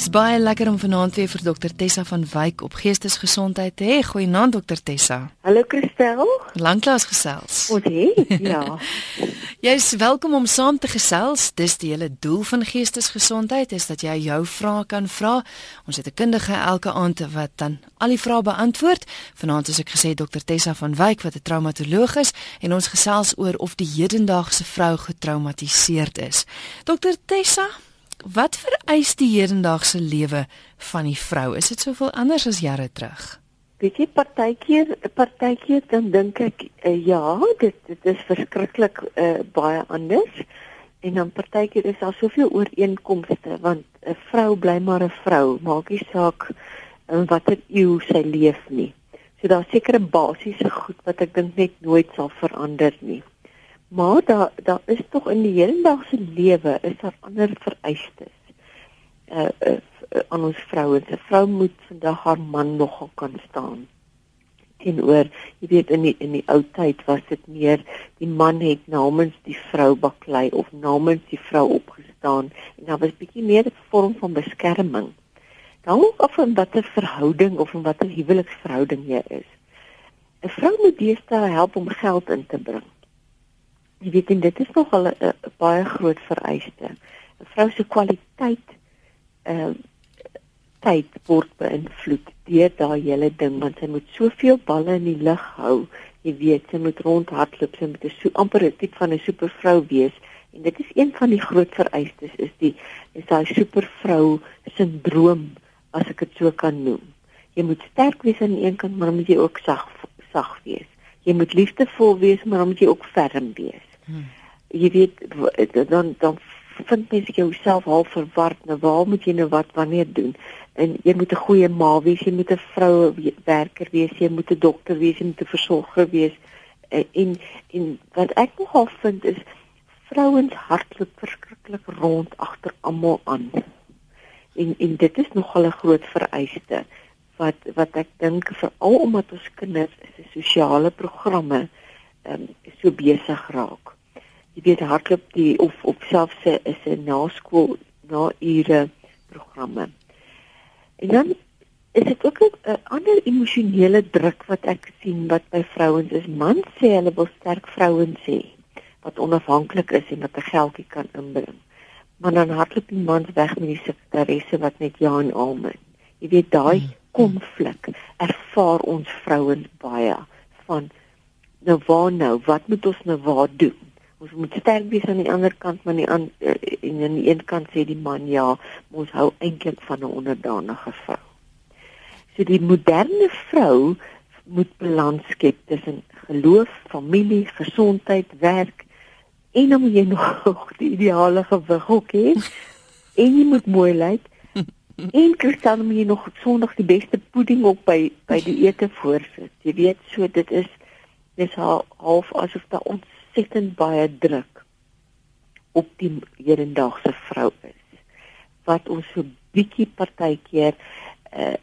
Dis baie lekker om vanaand weer vir dokter Tessa van Wyk op geestesgesondheid te hê. Goeienaand dokter Tessa. Hallo Christel. Lanklaas gesels. Wat hè? Ja. Jy's welkom om saam te gesels. Dis die hele doel van geestesgesondheid is dat jy jou vrae kan vra. Ons het 'n kundige elke aand wat dan al die vrae beantwoord. Vanaand is ek gesê dokter Tessa van Wyk wat 'n traumatoloog is en ons gesels oor of die hedendaagse vrou getraumatiseerd is. Dokter Tessa, Wat vereis die hedendaagse lewe van die vrou? Is dit soveel anders as jare terug? Weet jy partykeer partykeer dan dink ek uh, ja, dit dit is verskriklik uh, baie anders. En dan partykeer is daar soveel ooreenkomste want 'n vrou bly maar 'n vrou, maak nie saak in watter eeu sy leef nie. So daar's sekere basiese goed wat ek dink net nooit sal verander nie. Maar daar daar is tog in die hedendaagse lewe is daar ander vereistes. Uh, uh, uh aan ons vrouens. 'n Vrou moet vandag haar man nogal kan staan. Teenoor, jy weet in die in die ou tyd was dit meer die man het namens die vrou baklei of namens die vrou opgestaan en daar was bietjie meer 'n vorm van beskerming. Dan of in watter verhouding of in watter huweliksverhouding jy is. 'n Vrou moet deesdae help om geld in te bring Jy weet dit is nogal 'n baie groot vereiste. 'n Vrou se kwaliteit ehm uh, tyd word beïnvloed deur daai hele ding want sy moet soveel balle in die lug hou. Jy weet, sy moet rondhardloop, sy moet 'n so amper 'n tipe van 'n supervrou wees en dit is een van die groot vereistes is die is daai supervrou sindroom as ek dit so kan noem. Jy moet sterk wees aan die een kant, maar moet jy ook sag sag wees. Jy moet liefdevol wees, maar moet jy ook ferm wees. Hmm. Jy weet dan dan vind mens jouself half verward. Nou waar moet jy nou wat wanneer doen? En jy moet 'n goeie ma wees, jy moet 'n vroue werker wees, jy moet 'n dokter wees, jy moet 'n versorger wees. En en, wat ek nogal vind is vrouens hardloop verskriklik rond agter almal aan. En en dit is nogal 'n groot vereiste wat wat ek dink veral omdat ons kinders se sosiale programme ehm um, so besig raak jy weet hardloop die of op selfs is 'n naskool na ure programme. En dan is dit ook 'n ander emosionele druk wat ek sien wat by vrouens is. Man sê hulle wil sterk vrouens hê wat onafhanklik is en wat 'n geldjie kan inbring. Maar dan hardloop die man weg met die sekretaresse wat net ja en amen. Jy weet daai hmm. konflik ervaar ons vrouens baie van nou waar nou, wat moet ons nou waar doen? Ons moet sterk wees aan die ander kant maar nie aan uh, en aan die een kant sê die man ja ons hou eintlik van 'n onderdanige vrou. So die moderne vrou moet balans skep tussen geloof, familie, gesondheid, werk en moet jy nog die ideale gewig ook hê en jy moet mooi lyk en kristal moet jy nog sondig die beste pudding op by by die ete voorsit. Jy weet so dit is dis half asof daar ons ontsettend baie druk op die hedendaagse vrou is wat ons so bietjie partykeer uh,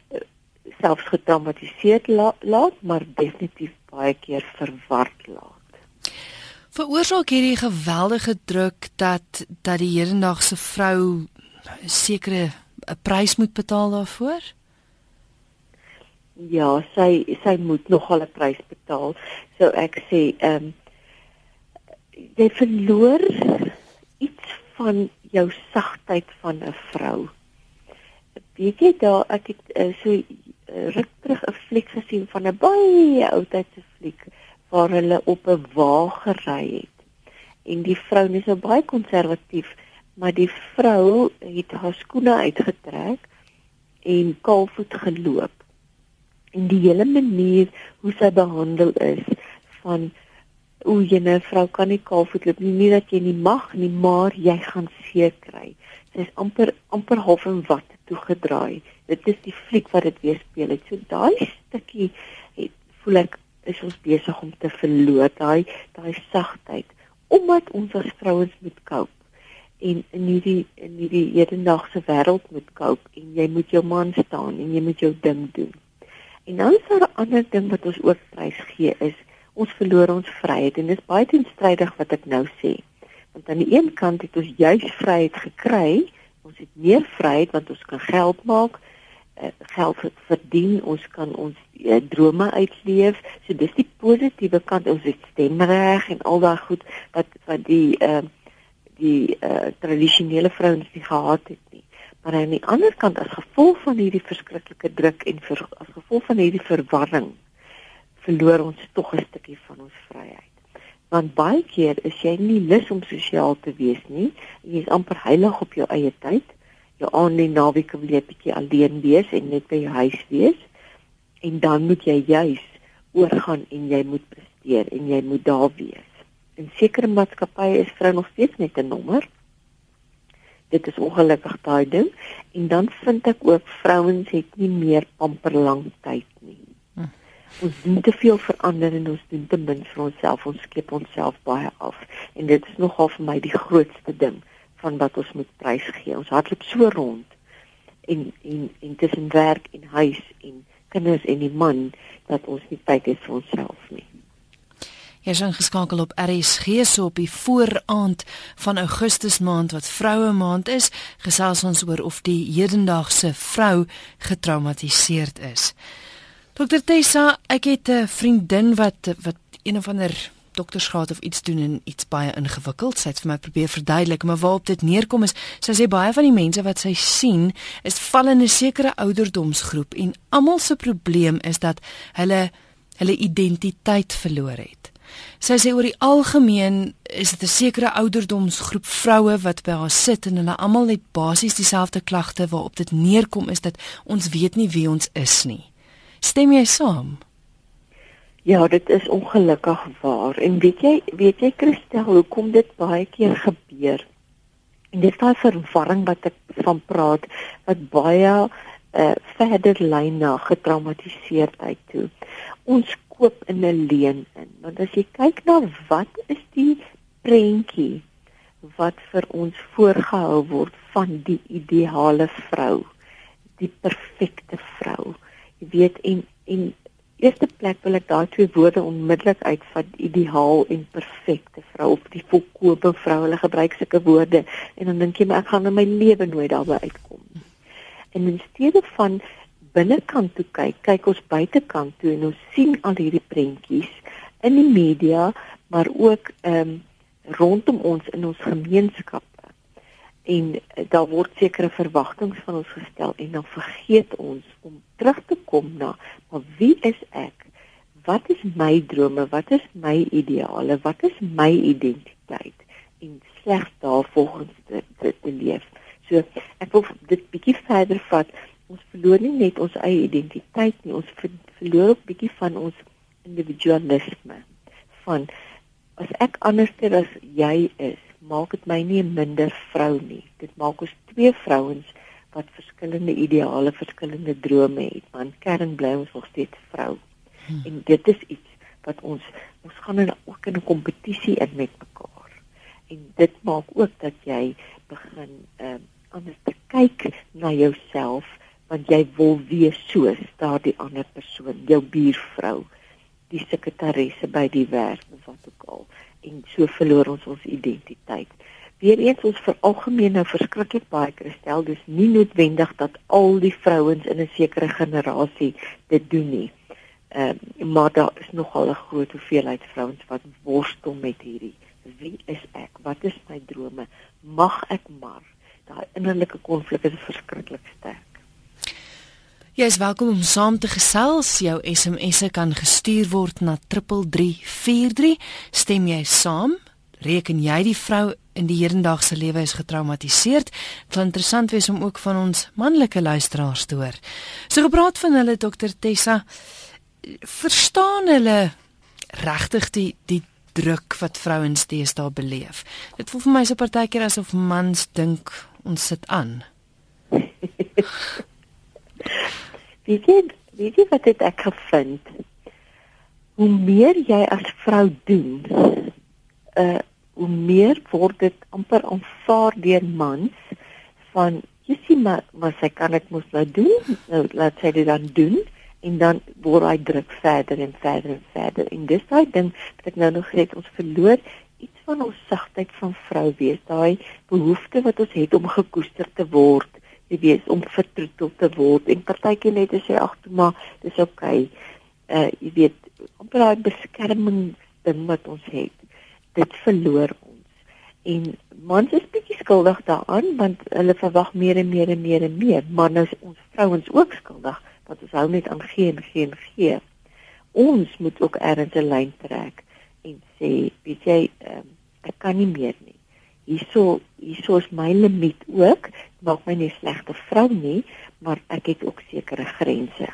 selfs getraumatiseer la laat maar definitief baie keer verward laat. Veroorsaak hierdie geweldige druk dat dat die hedendaagse vrou sekere 'n prys moet betaal daarvoor? Ja, sy sy moet nogal 'n prys betaal. So ek sê ehm um, jy verloor iets van jou sagtheid van 'n vrou. Weet jy daar ek het uh, so uh, ruk terug 'n fliek gesien van 'n baie ou tydse fliek waar hulle op 'n wa gery het. En die vrou is so baie konservatief, maar die vrou het haar skoene uitgetrek en kaalvoet geloop. En die hele manier hoe sy behandel is van o, jy 'n vrou kan nie kaalvoet loop nie, nie dat jy nie mag nie, maar jy gaan seer kry. Sy is amper amper half in wat toegedraai. Dit is die fliek wat dit weerspieël het. So daai stukkie het voel ek is ons besig om te verloor daai daai sagtheid omdat ons as vrouens moet koop en in hierdie in hierdie hedendaagse wêreld moet koop en jy moet jou man staan en jy moet jou ding doen. En dan is daar 'n ander ding wat ons ook prys gee is ons verloor ons vryheid en dis baie teenstrydig wat ek nou sê. Want aan die een kant het ons juis vryheid gekry ons het meer vryheid want ons kan geld maak, uh, geld verdien, ons kan ons uh, drome uitleef. So dis die positiewe kant, ons het stemreg en al daai goed wat wat die uh, die uh, tradisionele vrouens nie gehad het nie. Maar aan die ander kant as gevolg van hierdie verskriklike druk en vir, as gevolg van hierdie verwarring verloor ons tog 'n stukkie van ons vryheid. Want baie keer is jy nie lus om sosiaal te wees nie. Jy is amper heilig op jou eie tyd. Jou aande naweek wil jy bietjie alleen wees en net by jou huis wees. En dan moet jy juis oorgaan en jy moet presteer en jy moet daar wees. In sekere maatskappye is vrou nog steeds net 'n nommer. Dit is ongelukkig daai ding en dan vind ek ook vrouens het nie meer amper lank tyd ons doen te veel verander en ons doen te min vir onsself. Ons skep onsself baie af. En dit is nogal vir my die grootste ding van wat ons moet prys gee. Ons hardloop so rond en en en tussen werk en huis en kinders en die man dat ons nie tyd het vir onsself nie. Jy is ingeskakel op RSG so op die vooraand van Augustus maand wat vroue maand is, gesels ons oor of die hedendaagse vrou getraumatiseerd is. Dokter Tessa, ek het 'n vriendin wat wat een of ander doktersgraad of iets doen en iets baie ingewikkeld. Sy het vir my probeer verduidelik, maar waarop dit neerkom is, sy sê baie van die mense wat sy sien, is val in 'n sekere ouderdomsgroep en almal se probleem is dat hulle hulle identiteit verloor het. Sy sê oor die algemeen is dit 'n sekere ouderdomsgroep vroue wat by haar sit en hulle almal het basies dieselfde klagte waarop dit neerkom is dat ons weet nie wie ons is nie. Stem jy saam? Ja, dit is ongelukkig waar. En weet jy, weet jy Christel, hoekom dit baie keer gebeur? En dis daai verwarring wat ek van praat wat baie uh verder lyn na getraumatiseerdheid toe. Ons koop in 'n leen in. Want as jy kyk na wat is die prentjie wat vir ons voorgehou word van die ideale vrou, die perfekte vrou weet en en eerste plek wil ek daai twee woorde onmiddellik uitvat ideaal en perfekte vrou of die volkomme vrou hulle gebruik sulke woorde en dan dink jy maar ek gaan in my lewe nooit daarby uitkom. En in steede van binnekant toe kyk kyk ons buitekant toe en ons sien al hierdie prentjies in die media maar ook ehm um, rondom ons in ons gemeenskap en uh, daar word sekere verwagtinge van ons gestel en dan vergeet ons om terug te kom na maar wie is ek? Wat is my drome? Wat is my ideale? Wat is my identiteit? En slegs daarvolgens te, te, te leef. So ek wil dit bietjie verder vat. Ons verloor nie net ons eie identiteit nie, ons verloor ook bietjie van ons individualisme. Van as ek anders as jy is, maak dit my nie 'n minder vrou nie. Dit maak ons twee vrouens wat verskillende ideale, verskillende drome het, want kern bly ons nog steeds vrou. Hmm. En dit is iets wat ons ons gaan in ook in 'n kompetisie in met mekaar. En dit maak ook dat jy begin ehm uh, anders te kyk na jouself want jy wil wees soos daardie ander persoon, jou buurvrou, die sekretaresse by die werk of wat ook al en so verloor ons ons identiteit. Weereens ons veralgemeen nou verskriklik baie kristel, dis nie noodwendig dat al die vrouens in 'n sekere generasie dit doen nie. Ehm uh, maar daar is nogal 'n groot hoeveelheid vrouens wat worstel met hierdie wie is ek? Wat is my drome? Mag ek maar? Daai innerlike konflik is verskriklik sterk. Jy is welkom om saam te gesels. Jou SMS'e kan gestuur word na 3343. Stem jy saam? Reken jy die vrou in die hedendaagse lewe is getraumatiseerd? Dit sal interessant wees om ook van ons manlike luisteraars te hoor. So gepraat van hulle Dr Tessa, verstaan hulle regtig die die druk wat vrouens deesdae beleef? Dit voel vir my so partykeer asof mans dink ons sit aan. Weet jy, weet wat het ek gevind? Hoe meer jy as vrou doen, uh hoe meer word dit amper aanvaar deur mans van jy sien maar maar sy kan dit mos nou doen. Nou laat sy dit dan doen en dan word hy druk verder en verder en verder. En dis daai ding wat ek nou nog het ons verloor iets van ons sagtheid van vrou wees, daai behoefte wat ons het om gekoester te word, jy weet, om vertroetel te word en partykeer net as jy ag toe maar dis oukei. Okay. Uh jy weet, om daai beskerming ding wat ons het, dit verloor ons. En mans is bietjie skuldig daaraan want hulle verwag meer en meer en meer en meer, maar nou is ons vrouens ook skuldig want ons hou net aan gee en gee en gee. Ons moet ook ergens 'n lyn trek en sê, weet jy, um, ek kan nie meer nie. Hierso hierso is my limiet ook. Maak my nie slegte vrou nie, maar ek het ook sekere grense.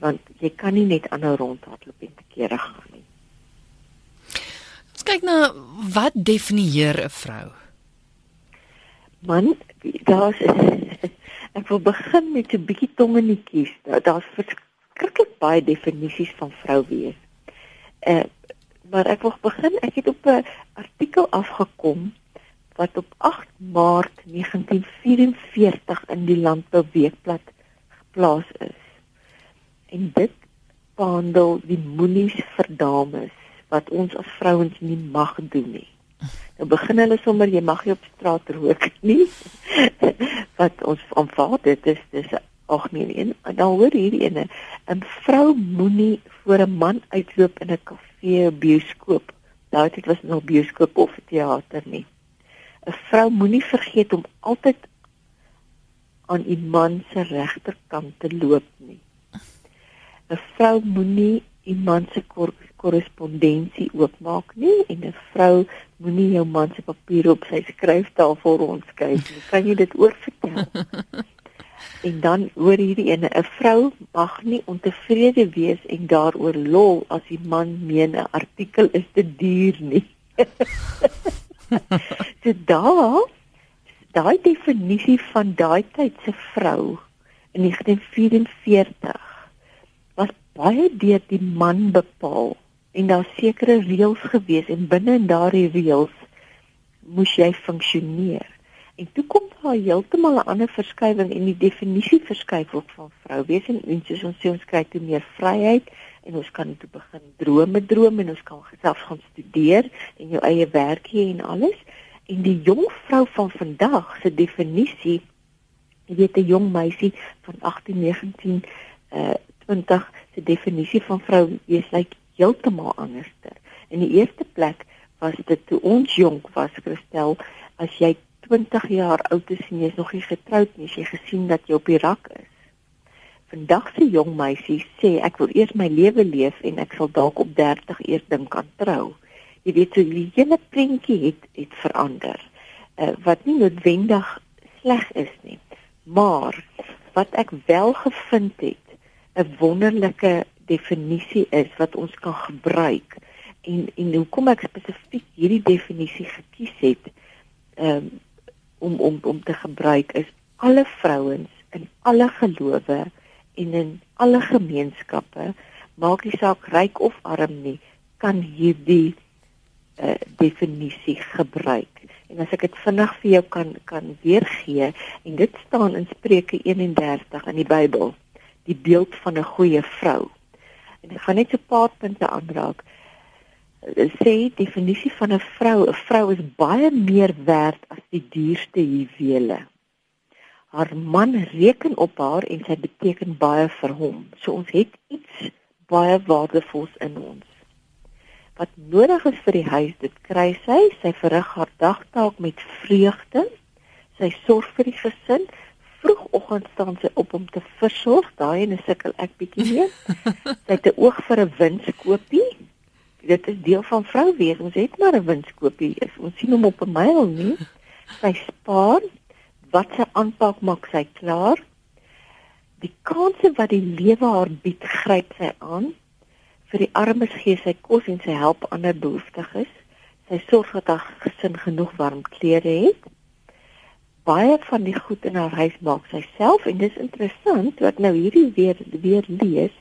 Want jy kan nie net aanhou rondhardloop en te kere gaan nie. Kyk na wat definieer 'n vrou? Man, daar's ek wil begin met 'n bietjie tongenetjies. Daar's verskriklik baie definisies van vrou wees. Uh maar ek wil begin, ek het op 'n artikel afgekom wat op 8 Maart 1944 in die Landbou Weekblad geplaas is. En dit behandel die moenies vir dames wat ons as vrouens nie mag doen nie. Nou begin hulle sommer jy mag nie op straat rook nie. wat ons aanvaar dit is dis ag nee nee dan hoor hierdie ene 'n vrou moenie voor 'n man uitloop in 'n kafee bioskoop. Daai tyd was nog bioskoop of teater nie. 'n Vrou moenie vergeet om altyd aan iemand se regterkant te loop nie. 'n Vrou moenie iemand se korrespondensie oopmaak nie en 'n vrou moenie jou man se papiere op sy skryftafel rondskuif nie. Kan jy dit oorvertel? En dan hoor hierdie ene 'n vrou mag nie ontevrede wees en daaroor lol as die man meen 'n artikel is te duur nie. so daai daai definisie van daai tyd se vrou in 1944 was baie deur die man bepaal en daar sekere reëls gewees en binne in daardie reëls moes jy funksioneer. En toe kom daar heeltemal 'n ander verskywing en die definisie verskuif ook van vrou wees en ons ons sê ons kry toe meer vryheid en ons kan toe begin drome droom en ons kan self gaan studeer en jou eie werk hê en alles. En die jong vrou van vandag se definisie jy weet 'n jong meisie van 18, 19, uh 20 se definisie van vrou wees lyk like heeltemal anderster. In die eerste plek was dit toe ons jonk was Christel as jy 20 jaar oud is en jy's nog nie getroud nie, jy gesien dat jy op die rak is. Vandag se jong meisie sê ek wil eers my lewe leef en ek sal dalk op 30 eers dink aan trou. Jy weet so die hele prentjie het het verander. Uh, wat nie noodwendig sleg is nie, maar wat ek wel gevind het 'n wonderlike definisie is wat ons kan gebruik. En en hoekom ek spesifiek hierdie definisie gekies het um, om om om te gebruik is alle vrouens in alle gelowe en in alle gemeenskappe maak nie saak ryk of arm nie kan hierdie uh, definisie gebruik. En as ek dit vinnig vir jou kan kan weergee en dit staan in Spreuke 31 in die Bybel die beeld van 'n goeie vrou en ek gaan net so 'n paar punte aanraak sê definisie van 'n vrou, 'n vrou is baie meer werd as die duurste juwele. Haar man reken op haar en sy beteken baie vir hom. So ons het iets baie waardevols in ons. Wat nodig is vir die huis, dit kry sy. Sy verrig haar dagtaak met vreugde. Sy sorg vir die gesin. Vroegoggend staan sy op om te versorg. Daai en sukkel ek bietjie mee. sy het 'n oog vir 'n winskoopie dit is deel van vrou wees. Ons het maar 'n winskoopie. Ons sien hom op 'n myl nie. Sy spaar wat sy aanpak maak sy klaar. Die kanse wat die lewe haar bied, gryp sy aan. Vir die armes gee sy kos en sy help ander behoeftiges. Sy sorg dat haar gesin genoeg warm klere het. Baie van die goed in haar huis maak sy self en dis interessant wat nou hierdie weer weer lees.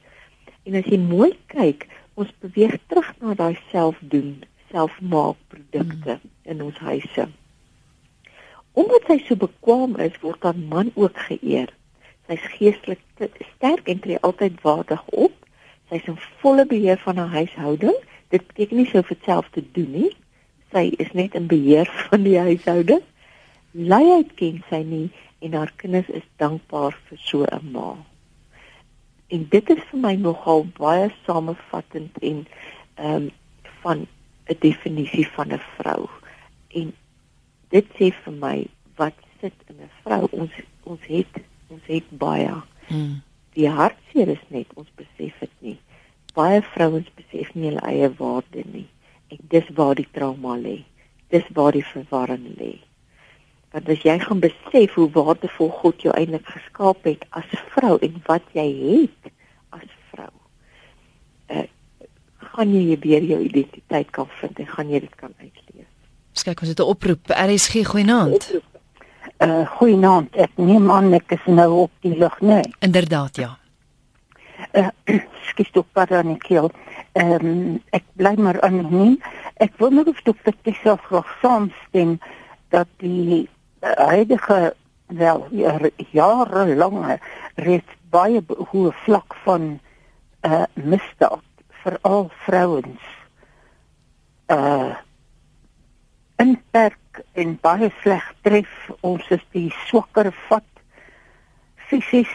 En as jy mooi kyk, ons beweeg terug na daai selfdoen, selfmaak produkte mm. in ons huise. Omdat sy so bekwam is, word haar man ook geëer. Sy's geestelik sterk en tree altyd waardig op. Sy's in volle beheer van haar huishouding. Dit beteken nie sy hoef dit self te doen nie. sy is net in beheer van die huishouding. Luiheid ken sy nie en haar kinders is dankbaar vir so 'n ma. En dit is vir my nogal baie samevattend en ehm um, van 'n definisie van 'n vrou. En dit sê vir my wat sit in 'n vrou. Ons ons het ons het baie. Hmm. Die hartseer is net ons besef dit nie. Baie vrouens besef nie hulle eie waarde nie. En dis waar die trauma lê. Dis waar die verwarring lê. Want as jy gaan besef hoe waardevol God jou eintlik geskaap het as vrou en wat jy het as vrou, uh, gaan jy weer jou identiteit kan vind en gaan jy dit kan uitleef. Skryk ons dit 'n oproep. RSG goeienaand. Uh goeienaand. Ek neem aan ek is nou op die lug, né? Nee. Inderdaad, ja. Uh skiet op Paranikeel. Ehm um, ek bly maar anoniem. Ek wil net of dokter Tessa graag saamstem dat die huidige wel jarelange reeds baie hoë vlak van uh misdaad veral vrouens uh inperk en baie sleg tref. Ons is die swakker vat. Fisies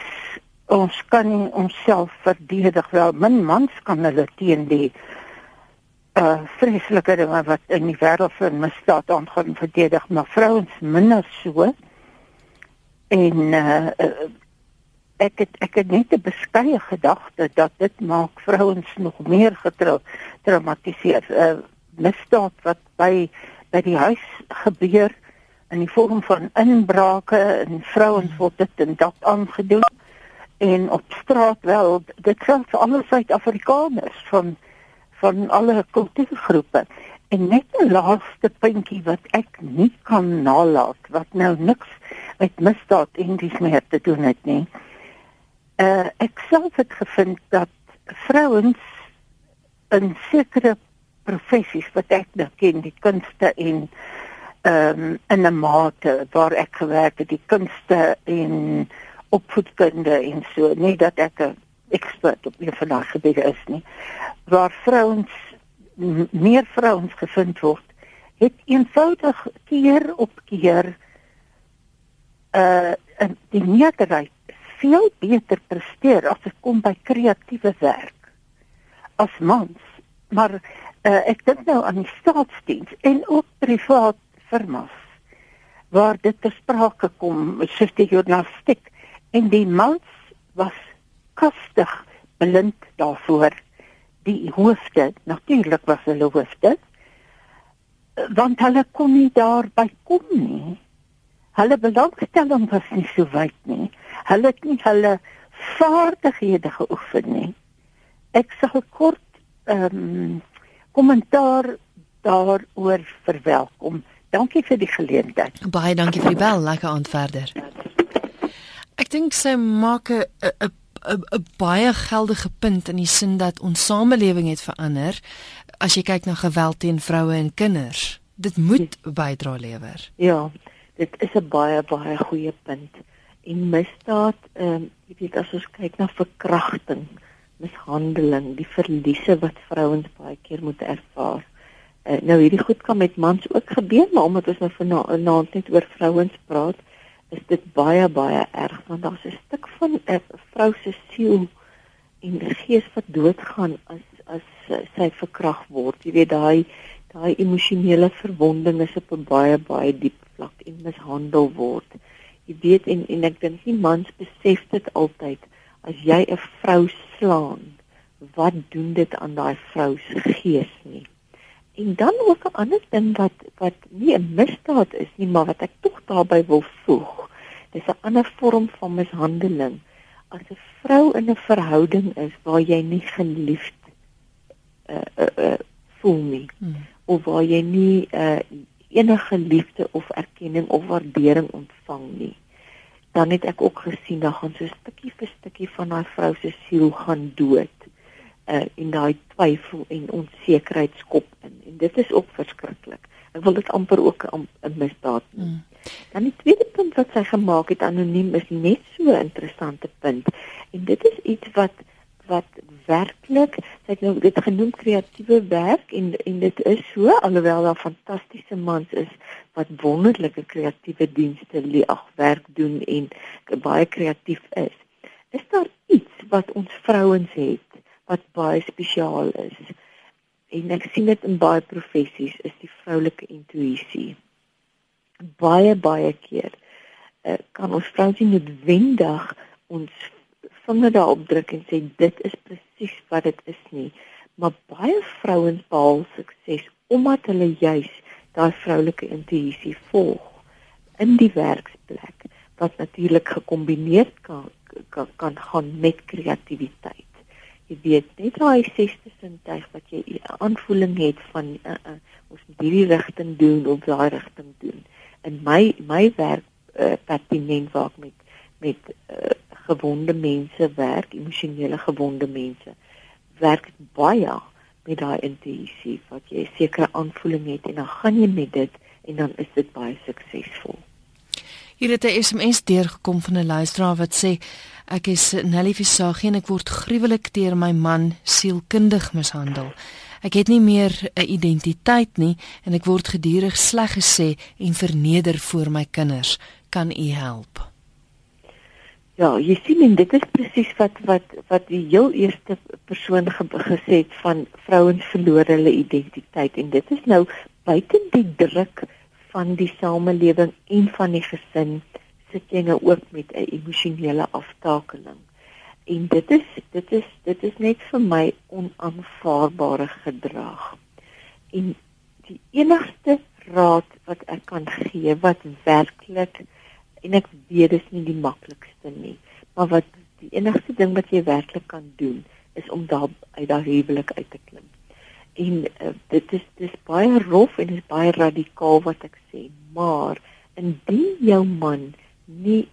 ons kan nie onsself verdedig wel min mans kan hulle teen die uh vreeslike dinge wat in die wêreld vir misdaad aangaan verdedig maar vrouens minder so. En uh, uh ek het ek het net 'n beskeie gedagte dat dit maak vrouens nog meer getraumatiseer uh misdaad wat by by die huis gebeur in die vorm van inbrake en vrouens word dit en dat aangedoen. En op straat wel dit selfs vir ander Suid-Afrikaners van van alle kultuurgroepe. En net 'n laaste puntjie wat ek nie kan nalat wat nou niks met misdaad en dis meer te doen het nie. Uh ek self het gevind dat vrouens in sekere professies wat ek nou ken, die kunste en ehm um, in 'n mate waar ek gewerk het, die kunste en opvoedkunde en so, nie dat ek 'n ekspert op een van daai gebiede is nie waar vrouens meer vrouens gevind word het eenvoudig keer op keer uh die meerderheid veel beter presteer as dit kom by kreatiewe werk as mans. Maar uh, ek dink nou aan die staatsdiens en ook privaat firmas waar dit te sprake kom soos die journalistiek en die mans was kastig blind daarvoor. Die hoofde natuurlik was hulle hoofde want hulle kon nie daarby kom nie. Hulle belangstelling was nie so wyd nie. Hulle het nie hulle vaardighede geoefen nie. Ek sal kort ehm um, kommentaar daaroor verwelkom. Dankie vir die geleentheid. Baie dankie vir die bel. Lekker aand verder. Ek dink sy maak 'n 'n baie geldige punt in die sin dat ons samelewing het verander as jy kyk na geweld teen vroue en kinders. Dit moet bydra lewer. Ja, dit is 'n baie baie goeie punt. En misdaad, ehm um, jy weet as ons kyk na verkrachting, mishandeling, die verliese wat vrouens baie keer moet ervaar. Uh, nou hierdie goed kan met mans ook gebeur, maar omdat ons nou vanaand net oor vrouens praat, is dit baie baie erg want daar's 'n stuk van 'n vrou se siel en gees wat doodgaan as as sy verkrag word. Jy weet daai daai emosionele verwonding is op 'n baie baie diep vlak en mishandel word. Jy weet en en ek dink nie mans besef dit altyd as jy 'n vrou slaan, wat doen dit aan daai vrou se gees nie? En dan ook 'n ander ding wat wat nie 'n misdaad is nie, maar wat ek tog daarbey wil voeg. Dis 'n ander vorm van mishandeling. As 'n vrou in 'n verhouding is waar jy nie geliefd uh uh, uh voel nie hmm. of waar jy nie uh enige liefde of erkenning of waardering ontvang nie, dan het ek ook gesien dat gaan so stukkie vir stukkie van daai vrou se siel gaan dood uh in daai twyfel en onsekerheid skop in en dit is ook verskriklik. Ek wil dit amper ook 'n misdaad noem. Mm. Dan die tweede punt wat sy gemaak het anoniem is net so 'n interessante punt en dit is iets wat wat werklik sy het nou dit genoem kreatiewe werk en en dit is so alhoewel daar fantastiese mans is wat wonderlike kreatiewe dienste ag werk doen en baie kreatief is is daar iets wat ons vrouens het wat baie spesiaal is en ek sien dit in baie professies is die vroulike intuïsie baie baie keer uh, kan ons vrouens nie noodwendig ons vinger daarop druk en sê dit is presies wat dit is nie. Maar baie vrouens behaal sukses omdat hulle juis daai vroulike intuïsie volg in die werksplek wat natuurlik gekombineer kan kan kan gaan met kreatiwiteit. Jy weet net daai sesde sintuig wat jy 'n aanvoeling het van uh, uh, ons moet hierdie rigting doen of daai rigting doen. In my my werk uh, pertinent waar ek met met uh, gewonde mense werk, emosionele gewonde mense. Werk baie met daai intuïsie wat jy 'n sekere aanvoeling het en dan gaan jy met dit en dan is dit baie suksesvol. Hier het 'n SMS deurgekom van 'n luisteraar wat sê ek is Nelly Visagie en ek word gruwelik deur my man sielkundig mishandel. Ek het nie meer 'n identiteit nie en ek word gedurig sleg gesê en verneder voor my kinders. Kan u help? Ja, jy sien en dit is presies wat wat wat die heel eerste persoon ge gesê het van vrouens verloor hulle identiteit en dit is nou buite die druk van die samelewing en van die gesin sit jy nou ook met 'n emosionele aftakeling. En dit is dit is dit is net vir my onaanvaarbare gedrag. En die enigste raad wat ek kan gee wat werklik en ek weet dit is nie die maklikste nie, maar wat die enigste ding wat jy werklik kan doen is om daar uit daai huwelik uit te klim. En uh, dit is dis baie rof en dis baie radikaal wat ek sê, maar indien jou man nie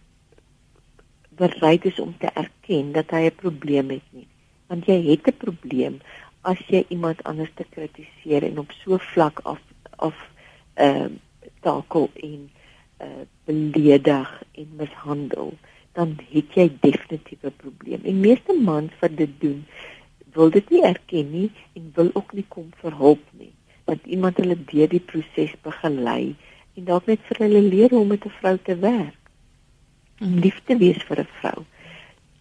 bereid is om te erken dat hy 'n probleem het nie, want jy het 'n probleem as jy iemand anders te kritiseer en op so vlak af af ehm uh, takel en uh, beledig en mishandel, dan het jy definitief 'n probleem. En meeste mans wat dit doen, wil dit nie erken nie en wil ook nie kom vir hulp nie. Want iemand hulle deur die proses begelei en dalk net vir hulle leer hoe om met 'n vrou te werk. Om lief te wees vir 'n vrou.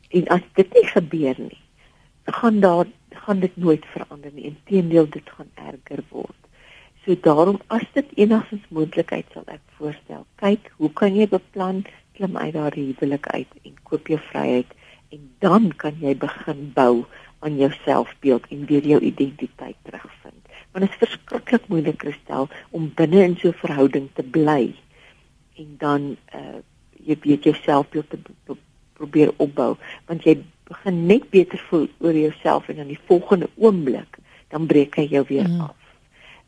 En as dit nie gebeur nie, gaan daar gaan dit nooit verander nie. Inteendeel dit gaan erger word. So daarom as dit enigstens moontlikheid sal ek voorstel. Kyk, hoe kan jy beplan klim uit daardie huwelik uit en koop jou vryheid en dan kan jy begin bou aan jou selfbeeld en weer jou identiteit terugvind. Want dit is verskriklik moeilik kristel om binne in so 'n verhouding te bly en dan uh jy weet jouself beeld te probeer opbou want jy begin net beter voel oor jouself en dan die volgende oomblik dan breek hy jou weer mm. af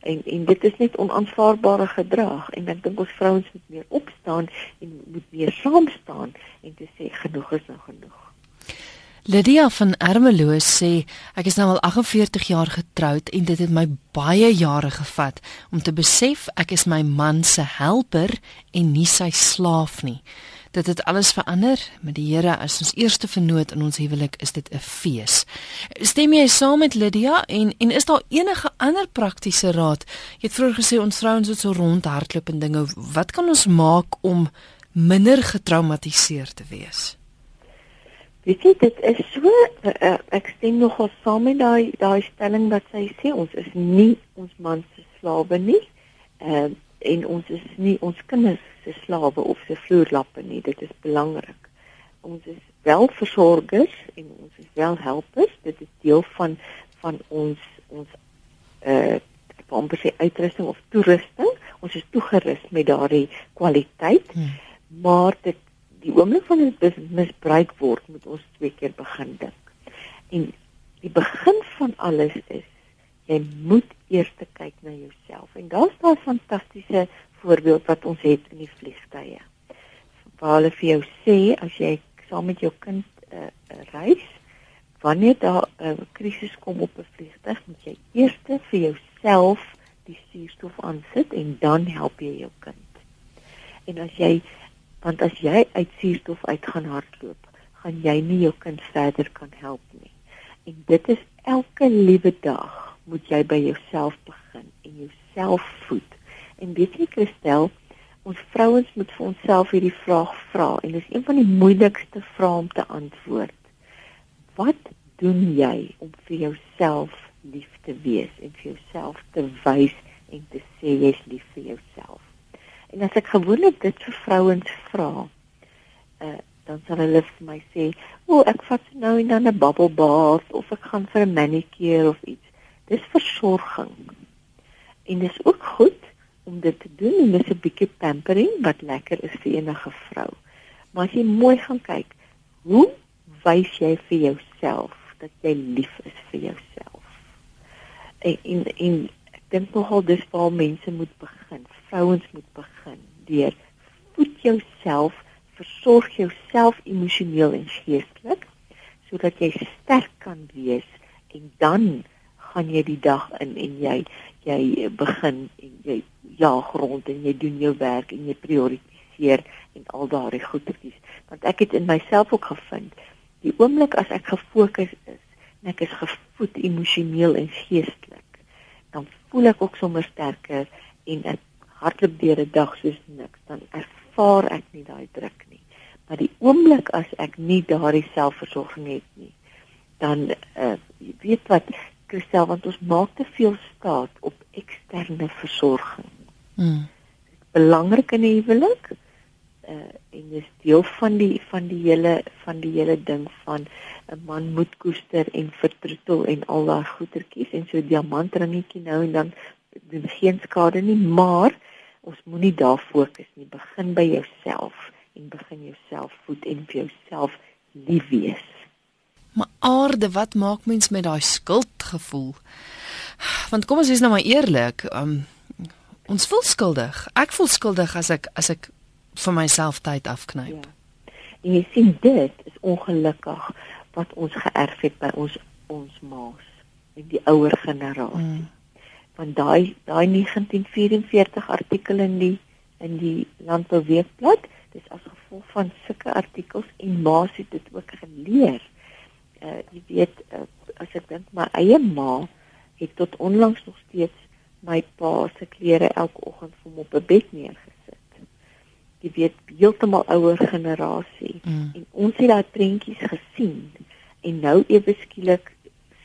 en en dit is net onaanvaarbare gedrag en ek dink ons vrouens moet meer opstaan en moet meer saam staan en te sê genoeg is nou genoeg. Lydia van Ermelo sê ek is nou al 48 jaar getroud en dit het my baie jare gevat om te besef ek is my man se helper en nie sy slaaf nie dit het alles verander met die Here as ons eerste vernoot in ons huwelik is dit 'n fees. Stem jy saam met Lydia en en is daar enige ander praktiese raad? Jy het vroeër gesê ons vrouens moet so rondhardloop en dinge. Wat kan ons maak om minder getraumatiseer te wees? Weet jy dit is so uh, ek stem nogal saam met daai daai stelling wat sy sê ons is nie ons man se slawe nie. Ehm uh, en ons is nie ons kinders se slawe of se vloerlappe nie. Dit is belangrik. Ons is wel versorgers en ons is wel helpers. Dit is deel van van ons ons eh uh, amper sê uitrusting of toerusting. Ons is toegerus met daardie kwaliteit. Hmm. Maar dit die oomblik van dit misbruik word, moet ons twee keer begin dink. En die begin van alles is jy moet eers kyk na jouself en daar's daai fantastiese voorbeeld wat ons het in die vliegtye. Waar hulle vir jou sê as jy saam met jou kind uh, reis, wanneer daar 'n uh, krisis kom op 'n vliegtuig, moet jy eers vir jouself die suurstof aansit en dan help jy jou kind. En as jy want as jy uit suurstof uit gaan hardloop, gaan jy nie jou kind verder kan help nie. En dit is elke liewe dag moet jy by jouself begin en jouself voed. En weet jy Christel, ons vrouens moet vir onsself hierdie vraag vra en dit is een van die moeilikste vrae om te antwoord. Wat doen jy om vir jouself lief te wees en vir jouself te wys en te sê jy's lief vir jouself? En as ek gewoonlik dit vir vrouens vra, uh, dan sal hulle vir my sê, "O, oh, ek vat nou en dan 'n bubble bath of ek gaan vir 'n manicure of iets." Dis versorging. En dis ook goed om dit te doen en dis 'n bietjie pampering wat lekker is vir enige vrou. Maar as jy mooi gaan kyk, hoe wys jy vir jouself dat jy lief is vir jouself? En en, en dink nogal dis waar mense moet begin. Vrouens moet begin deur voed jouself, versorg jouself emosioneel en geestelik sodat jy sterk kan wees en dan gaan jy die dag in en jy jy begin en jy jaag rond en jy doen jou werk en jy prioritiseer en al daardie goedetjies. Want ek het in myself ook gevind, die oomblik as ek gefokus is en ek is gevoed emosioneel en geestelik, voel ek ook sommer sterker en ek hardloop deur 'n dag soos niks, dan ervaar ek nie daai druk nie. Maar die oomblik as ek nie daardie selfversorging het nie, dan uh, weet wat Christel want ons maak te veel staat op eksterne versorging. Mm. Belangrik in 'n huwelik uh en dis deel van die van die hele van die hele ding van 'n man moet koester en vertroetel en al daai goetertjies en so diamantringetjie nou en dan doen geen skade nie, maar ons moenie daar fokus nie. Begin by jouself en begin jouself voed en vir jouself lief wees. Maar aarde, wat maak mens met daai skuldgevoel? Want kom ons wees nou maar eerlik, um, ons voel skuldig. Ek voel skuldig as ek as ek vir myself tyd afknyp. Ja. En jy sien dit is ongelukkig wat ons geërf het by ons ons ma's en die ouer generasie. Mm. Want daai daai 1944 artikel in die in die Landbouweekblad, dis as gevolg van sulke artikels en ma's het dit ook geleer uh, jy weet uh, as ek dink my eie ma het tot onlangs nog steeds my pa se klere elke oggend vir hom op 'n bed neergesit. Jy weet heeltemal ouer generasie mm. en ons het daai prentjies gesien en nou ewe skielik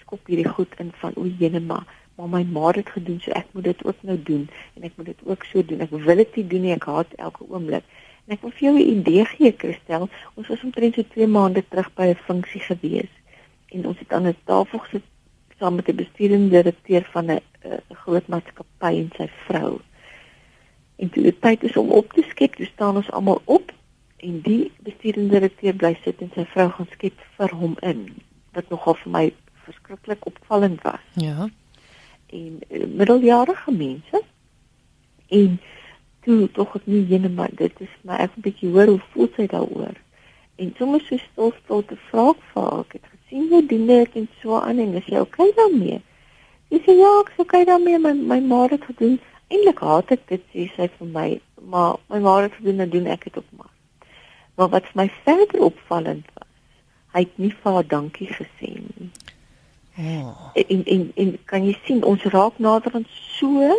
skop hierdie goed in van o, jene ma maar my ma het gedoen so ek moet dit ook nou doen en ek moet dit ook so doen ek wil dit nie doen nie ek haat elke oomblik en ek wil vir jou 'n idee gee Christel ons was omtrent so 2 maande terug by 'n funksie gewees en ons het aan 'n tafel gesit saam met 'n bestuurende direkteur van 'n groot maatskappy en sy vrou. En toe dit tyd is om op te skep, toe staan ons almal op en die bestuurende direkteur bly sit en sy vrou gaan skep vir hom in. Wat nogal vir my verskriklik opvallend was. Ja. En uh, middeljarige mense en toe tog ek nie ene maar dit is my ek 'n bietjie hoor hoe voel sy daaroor. En sommer so stil stil te vra vir haar, ek het sien jy doen dit en so aan en is jy okay daarmee? Sy sê ja, ek is okay daarmee, my my ma het gedoen. Eindelik haat ek dit sê sy vir my, maar my ma het gedoen en doen ek dit op maar. Maar wat vir my verder opvallend was, hy het nie vir haar dankie gesê nie. Oh. En, en en kan jy sien ons raak nader aan so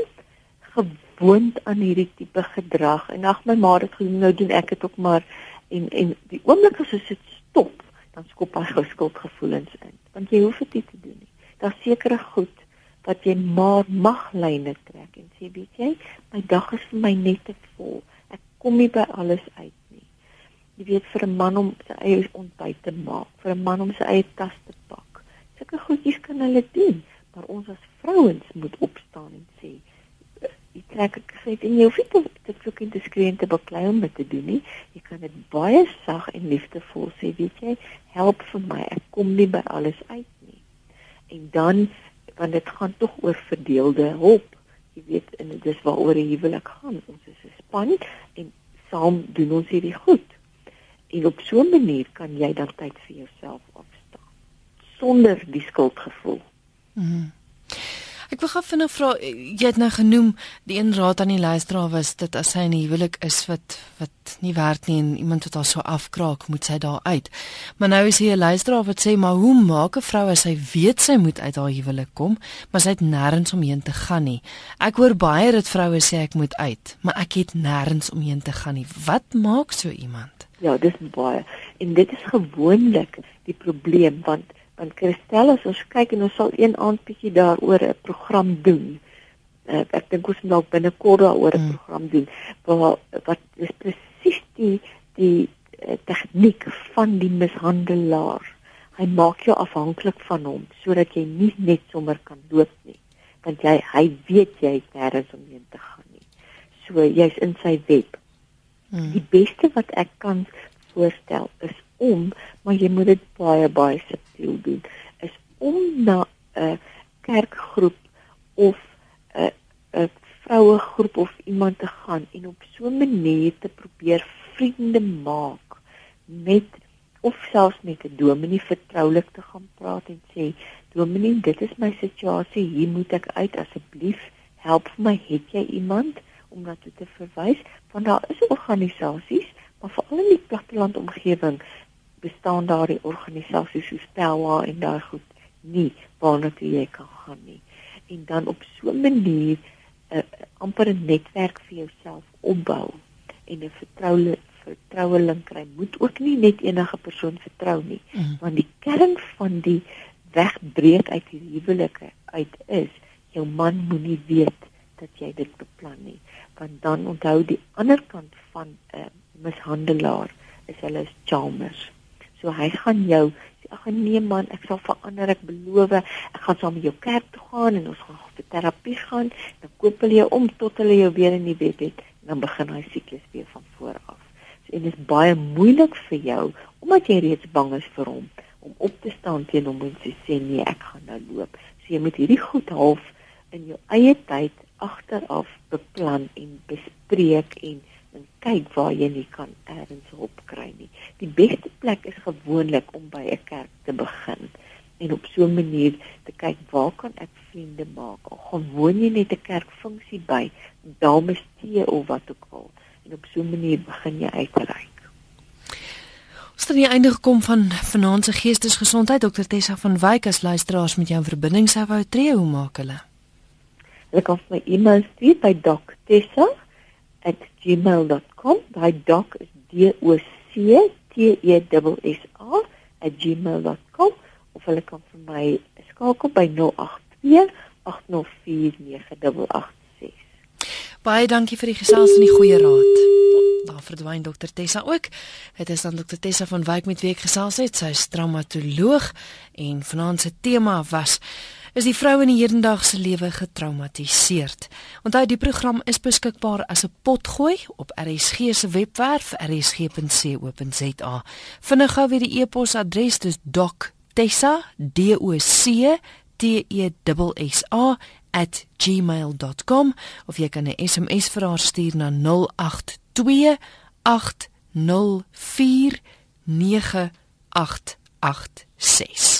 gewoond aan hierdie tipe gedrag en ag my ma het gedoen nou doen ek dit ook maar en en die oomblik as dit stop dan skop hy gou skuldgevoelens in. Want jy hoef dit nie te doen nie. Daar's sekere goed wat jy maar mag lyne trek en sê weet jy, my dag is vir my net te vol. Ek kom nie by alles uit nie. Jy weet vir 'n man om sy eie ontbyt te maak, vir 'n man om sy eie tas te pak. Sulke goedjies kan hulle doen, maar ons as vrouens moet opstaan en sê jy trek ek sê en jy hoef nie te soek in die skreen te beklei om dit te doen nie. Jy kan dit baie sag en liefdevol sê, weet jy, help vir my. Ek kom nie by alles uit nie. En dan want dit gaan tog oor verdeelde hulp. Jy weet en dit is waaroor die huwelik gaan. Ons is 'n span en saam doen ons hierdie goed. En op so 'n manier kan jy dan tyd vir jouself afstaan sonder die skuldgevoel. Mhm. Ek wil gou vinnig vra jy het nou genoem die een raad aan die luisteraar was dat as sy in 'n huwelik is wat wat nie werk nie en iemand wat haar so afkraak, moet sy daar uit. Maar nou is hier 'n luisteraar wat sê maar hoe maak 'n vrou as sy weet sy moet uit haar huwelik kom, maar sy het nêrens omheen te gaan nie. Ek hoor baie dat vroue sê ek moet uit, maar ek het nêrens omheen te gaan nie. Wat maak so iemand? Ja, dis baie. En dit is gewoonlik die probleem want want Christel as ons kyk en ons sal een aand bietjie daaroor 'n program doen. Uh, ek dink ons moet dalk binnekort daaroor 'n mm. program doen waar wat is presies die die uh, tegniek van die mishandelaar. Hy maak jou afhanklik van hom sodat jy nie net sommer kan loop nie. Want jy hy weet jy is nêrens om heen te gaan nie. So jy's in sy web. Mm. Die beste wat ek kan voorstel is om, maar jy moet dit baie baie subtiel doen, is om na 'n kerkgroep of 'n 'n vroue groep of iemand te gaan en op so 'n manier te probeer vriende maak met of selfs met 'n dominee vertroulik te gaan praat en sê dominee dit is my situasie hier moet ek uit asseblief help my het jy iemand? Om na toe te verwys want daar is organisasies maar veral in die platteland omgewing bestaan daar die organisasies soos Pelwa en daai goed nie waarna toe jy kan gaan nie. En dan op so 'n manier 'n uh, amper 'n netwerk vir jouself opbou en 'n vertroue vertroueling kry. Moet ook nie net enige persoon vertrou nie, mm. want die kern van die wegbreek uit die huwelike uit is jou man moenie weet dat jy dit beplan nie, want dan onthou die ander kant van 'n uh, mishandelaar is hulle charmers. So hy gaan jou ag nee man, ek sal verander, ek beloof. Ek gaan saam met jou kerk toe gaan en ons gaan vir terapie gaan. Dan koop hulle jou om tot hulle jou weer in die bed het en dan begin hy siklus weer van voor af. So en dit is baie moeilik vir jou omdat jy reeds bang is vir hom om op te staan teen hom en te sê nee, ek gaan nou loop. So jy moet hierdie goed half in jou eie tyd agteraf beplan en bespreek en kyk waar jy nie kan eers hulp kry nie. Die beste plek is gewoonlik om by 'n kerk te begin en op so 'n manier te kyk waar kan ek vriende maak? Of gewoon jy net 'n kerkfunksie by, dames tee of wat ook al. En op so 'n manier begin jy uitreik. Ons het aan die einde gekom van vanaand se geestesgesondheid. Dr Tessa van Wyk as luisteraars met jou verbinding sou wou tree, hoe maak hulle? Hulle kan my e-mail stuur by Dr @gmail.com. Daai doc is D O C T E S S A @gmail.com of hulle kan vir my skakel by 082 8049886. Baie dankie vir die gesels en die goeie raad. Daar verdwyn dokter Tessa ook. Dit is dan dokter Tessa van Wyk met wie ek gesels het. Sy is traumatoloog en vanaand se tema was is die vrou in die hedendaagse lewe getraumatiseerd. Onthou die program is beskikbaar as 'n potgooi op RSG se webwerf rsg.co.za. Vinnig gou weer die e-posadres dis doctessa d o c t e @gmail.com of jy kan 'n SMS vir haar stuur na 082 804 9886